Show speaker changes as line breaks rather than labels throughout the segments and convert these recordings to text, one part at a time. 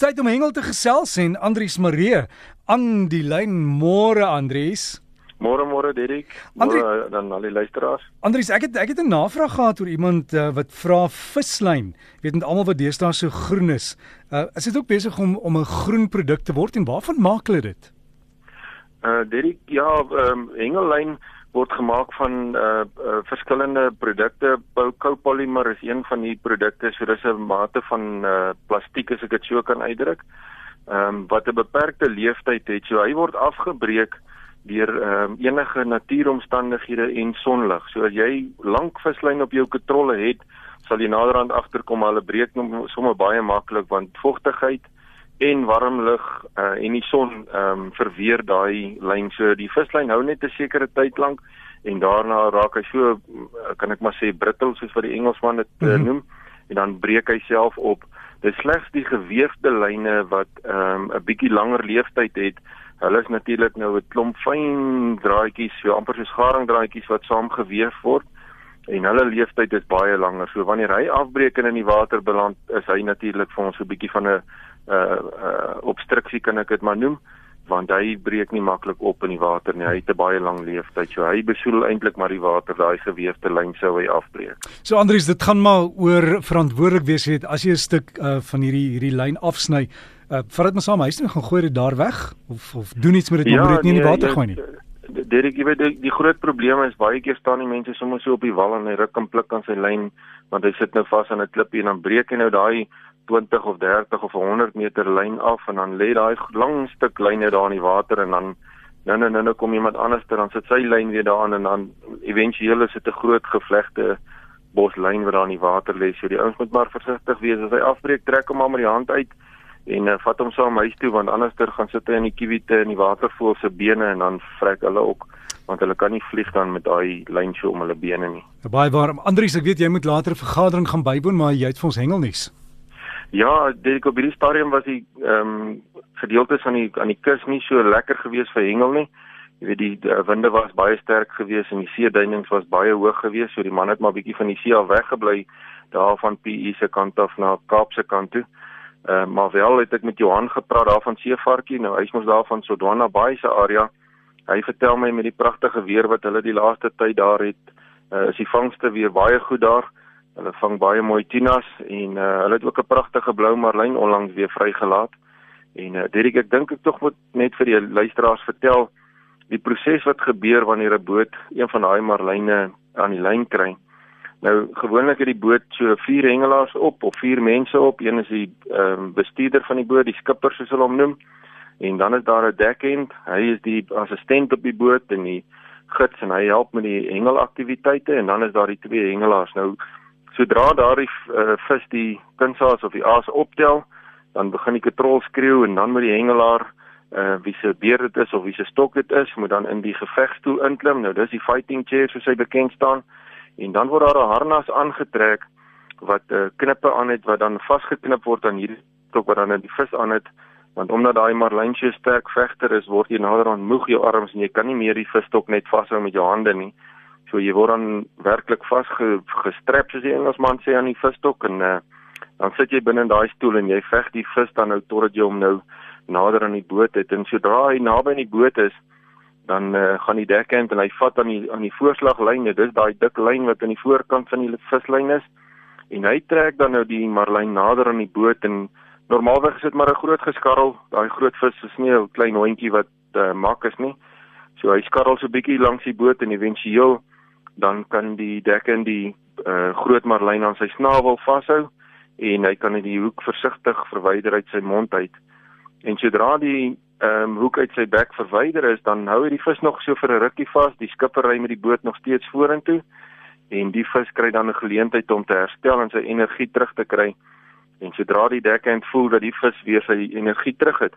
Tyd om hengel te gesels en Andrius Maree aan die lyn môre Andrius.
Môre môre Derek. Môre dan al die luisteraars.
Andrius, ek het ek het 'n navraag gehad oor iemand uh, wat vra vislyn. Weet net almal wat deesdae so groen is. Uh, is dit ook besig om om 'n groen produk te word en waarvan maak hulle dit?
Uh Derek, ja, ehm um, hengellyn word gemaak van uh, uh verskillende produkte. Copolymer is een van die produkte, so dis 'n mate van uh plastiek as ek dit so kan uitdruk. Ehm um, wat 'n beperkte lewensduur het. So hy word afgebreek deur ehm um, enige natuuromstandighede en sonlig. So as jy lank vislyn op jou katrolle het, sal jy naderhand agterkom hulle breek sommer baie maklik want vogtigheid en warm lug uh, en die son ehm um, verweer daai lyn. So die vislyn hou net 'n sekere tyd lank en daarna raak hy so uh, kan ek maar sê brittel soos wat die Engelsman dit uh, mm -hmm. noem en dan breek hy self op. Dis slegs die geweefde lyne wat ehm um, 'n bietjie langer leeftyd het. Hulle is natuurlik nou 'n klomp fyn draadjies so amper soos garingdraadjies wat saamgeweef word. En hulle leeftyd is baie langer. So wanneer hy afbreek en in die water beland is hy natuurlik vir ons 'n bietjie van 'n uh uh obstruksie kan ek dit maar noem want hy breek nie maklik op in die water nie. Hy het 'n baie lang lewensduur. So hy besoedel eintlik maar die water, daai geweefde lyn sou hy afbreek.
So Andries, dit gaan maar oor verantwoordelik wees het as jy 'n stuk uh van hierdie hierdie lyn afsny. Uh vat dit maar saam huis toe gaan gooi dit daar weg of of doen iets met dit ja, maar moet dit nie in die nee, water gooi nie.
Derek, jy weet die, die groot probleem is baie keer staan die mense sommer so op die wal en hy ruk en pluk aan sy lyn want hy sit nou vas aan 'n klippie en dan breek hy nou daai 20 of 30 of 100 meter lyn af en dan lê daai lang stuk lyne daar in die water en dan nou nou nou kom iemand anders ter dan sit sy lyn weer daarin en dan éventueel is dit 'n groot gevlegte boslyn wat daar in die water lê. So die ouens moet maar versigtig wees as hy afbreek, trek hom maar met die hand uit en uh, vat hom saam huis toe want anderster gaan sit hy in die kiewite in die watervoël se bene en dan vrek hulle ook want hulle kan nie vlieg dan met daai lyn so om hulle bene nie.
Baie warm. Andries, ek weet jy moet later 'n vergadering gaan bywoon, maar jy het vir ons hengelnuus.
Ja, dit op hierdie stadium was die ehm um, gedeeltes aan die aan die kus nie so lekker gewees vir hengel nie. Jy weet die, die winde was baie sterk gewees en die see duinings was baie hoog gewees, so die man het maar bietjie van die see af weggebly daar van PE se kant af na Kaap se kant toe. Ehm uh, maar wel het ek met Johan gepraat daar van Seevarkie, nou hy's mos daar van Sodwana Bay se area. Hy vertel my met die pragtige weer wat hulle die laaste tyd daar het, uh, is die vangste weer baie goed daar. Hulle vang baie mooi tunas en uh, hulle het ook 'n pragtige blou marlyn onlangs weer vrygelaat. En uh, Derek, ek dink ek tog moet net vir die luisteraars vertel die proses wat gebeur wanneer 'n boot een van daai marlyne aan die lyn kry. Nou gewoonlik het die boot so vier hengelaars op of vier mense op. Een is die ehm um, bestuurder van die boot, die skipper soos hulle hom noem. En dan is daar 'n deckhand. Hy is die assistent op die boot en die gids en hy help met die hengelaktiwiteite en dan is daar die twee hengelaars. Nou Sodra daardie uh, vis die kunsaas of die aas optel, dan begin die katrol skreeu en dan moet die hengelaar uh wie se beer dit is of wie se stok dit is, moet dan in die gevegstoel inklim. Nou dis die fighting chair soos hy bekend staan. En dan word daar 'n harnas aangetrek wat uh, knippe aan het wat dan vasgeknip word aan hierdie stok wat dan in die vis aan het. Want omdat daai marlyntjie sterk vegter is, word jy nader aan moeg jou arms en jy kan nie meer die visstok net vashou met jou hande nie. So jy word dan werklik vasgestrap soos die Engelsman sê aan die visstok en uh, dan sit jy binne in daai stoel en jy veg die vis dan nou totdat jy hom nou nader aan die boot het. En sodra hy naby aan die boot is dan uh, gaan die dekkant en hy vat aan die aan die voorslaglyn dis daai dik lyn wat aan die voorkant van die vislyn is. En hy trek dan nou die marlyn nader aan die boot en normaalweg is dit maar 'n groot geskarrel. Daai groot vis is nie 'n klein hondjie wat uh, mak is nie. So hy skarrel so bietjie langs die boot en éventueel dan kan die dekken die uh, groot marlyn aan sy snavel vashou en hy kan in die hoek versigtig verwyder uit sy mond uit. En sodra die ehm um, hoek uit sy bek verwyder is, dan hou hy die vis nog so vir 'n rukkie vas. Die skipper ry met die boot nog steeds vorentoe en die vis kry dan 'n geleentheid om te herstel en sy energie terug te kry. En sodra die dekken voel dat die vis weer sy energie terug het,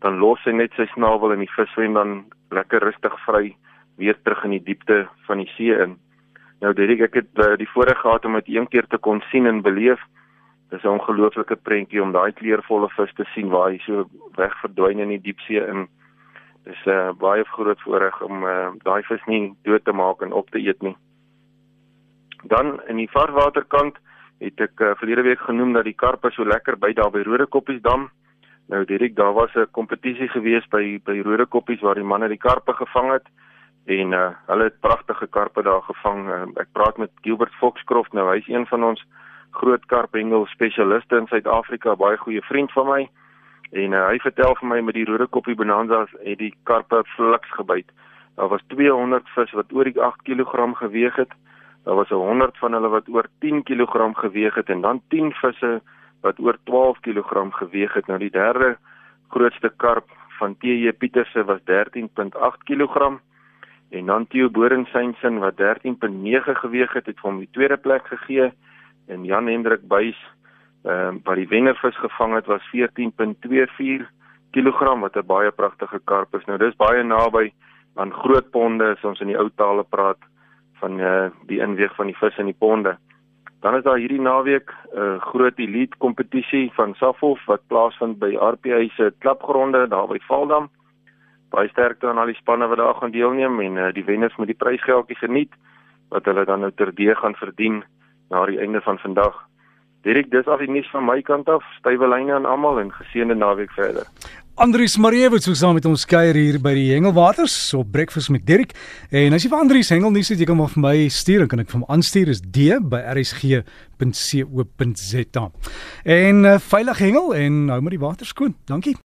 dan los hy net sy snavel en die vis swem dan lekker rustig vry weer terug in die diepte van die see in. Nou Derek, ek het uh, die voorreg gehad om dit een keer te kon sien en beleef. Dit is 'n ongelooflike prentjie om daai kleurvolle vis te sien waar hy so weg verdwyn in die diepsee in. Dis 'n uh, baie groot voorreg om uh, daai vis nie dood te maak en op te eet nie. Dan in die varswaterkant het ek uh, verlede week genoem dat die karpe so lekker by daar by Rodekoppiesdam Nou Dirk, daar was 'n kompetisie gewees by by Rode Koppies waar die manne die karpe gevang het en uh, hulle het pragtige karpe daar gevang. Uh, ek praat met Gilbert Foxcroft nou, hy's een van ons groot karphengel spesialiste in Suid-Afrika, baie goeie vriend van my. En uh, hy vertel vir my met die Rode Koppie Bonanza het die karpe fliks gebyt. Daar was 200 vis wat oor die 8 kg geweg het. Daar was 100 van hulle wat oor 10 kg geweg het en dan 10 visse wat oor 12 kg geweg het. Nou die derde grootste karp van TJ Pieterse was 13.8 kg en dan Theo Borensinsin wat 13.9 geweg het, het hom die tweede plek gegee en Jan Hendrik Buys ehm uh, wat die wennervis gevang het was 14.24 kg wat 'n baie pragtige karp is. Nou dis baie naby aan groot ponde as ons in die ou tale praat van eh uh, die inweeg van die vis in die ponde. Dan is daar hierdie naweek 'n uh, groot elite kompetisie van Safhof wat plaasvind by RPI se klapgronde daar by Valdam. Baie sterkte aan al die spanne wat daar gaan deelneem en uh, die wenners moet die prysgeldjie geniet wat hulle dan nou terdee gaan verdien na die einde van vandag. Direk dis al die nuus van my kant af. Stywe lyne aan almal en geseënde naweek verder.
Andries Mariewits so saam met ons kuier hier by die Hengelwaters op Breakfast met Dirk. En as jy vir Andries Hengel nuus het, jy kan maar vir my stuur en kan ek vir hom aanstuur is d by rsg.co.za. En uh, veilig hengel en hou maar die water skoon. Dankie.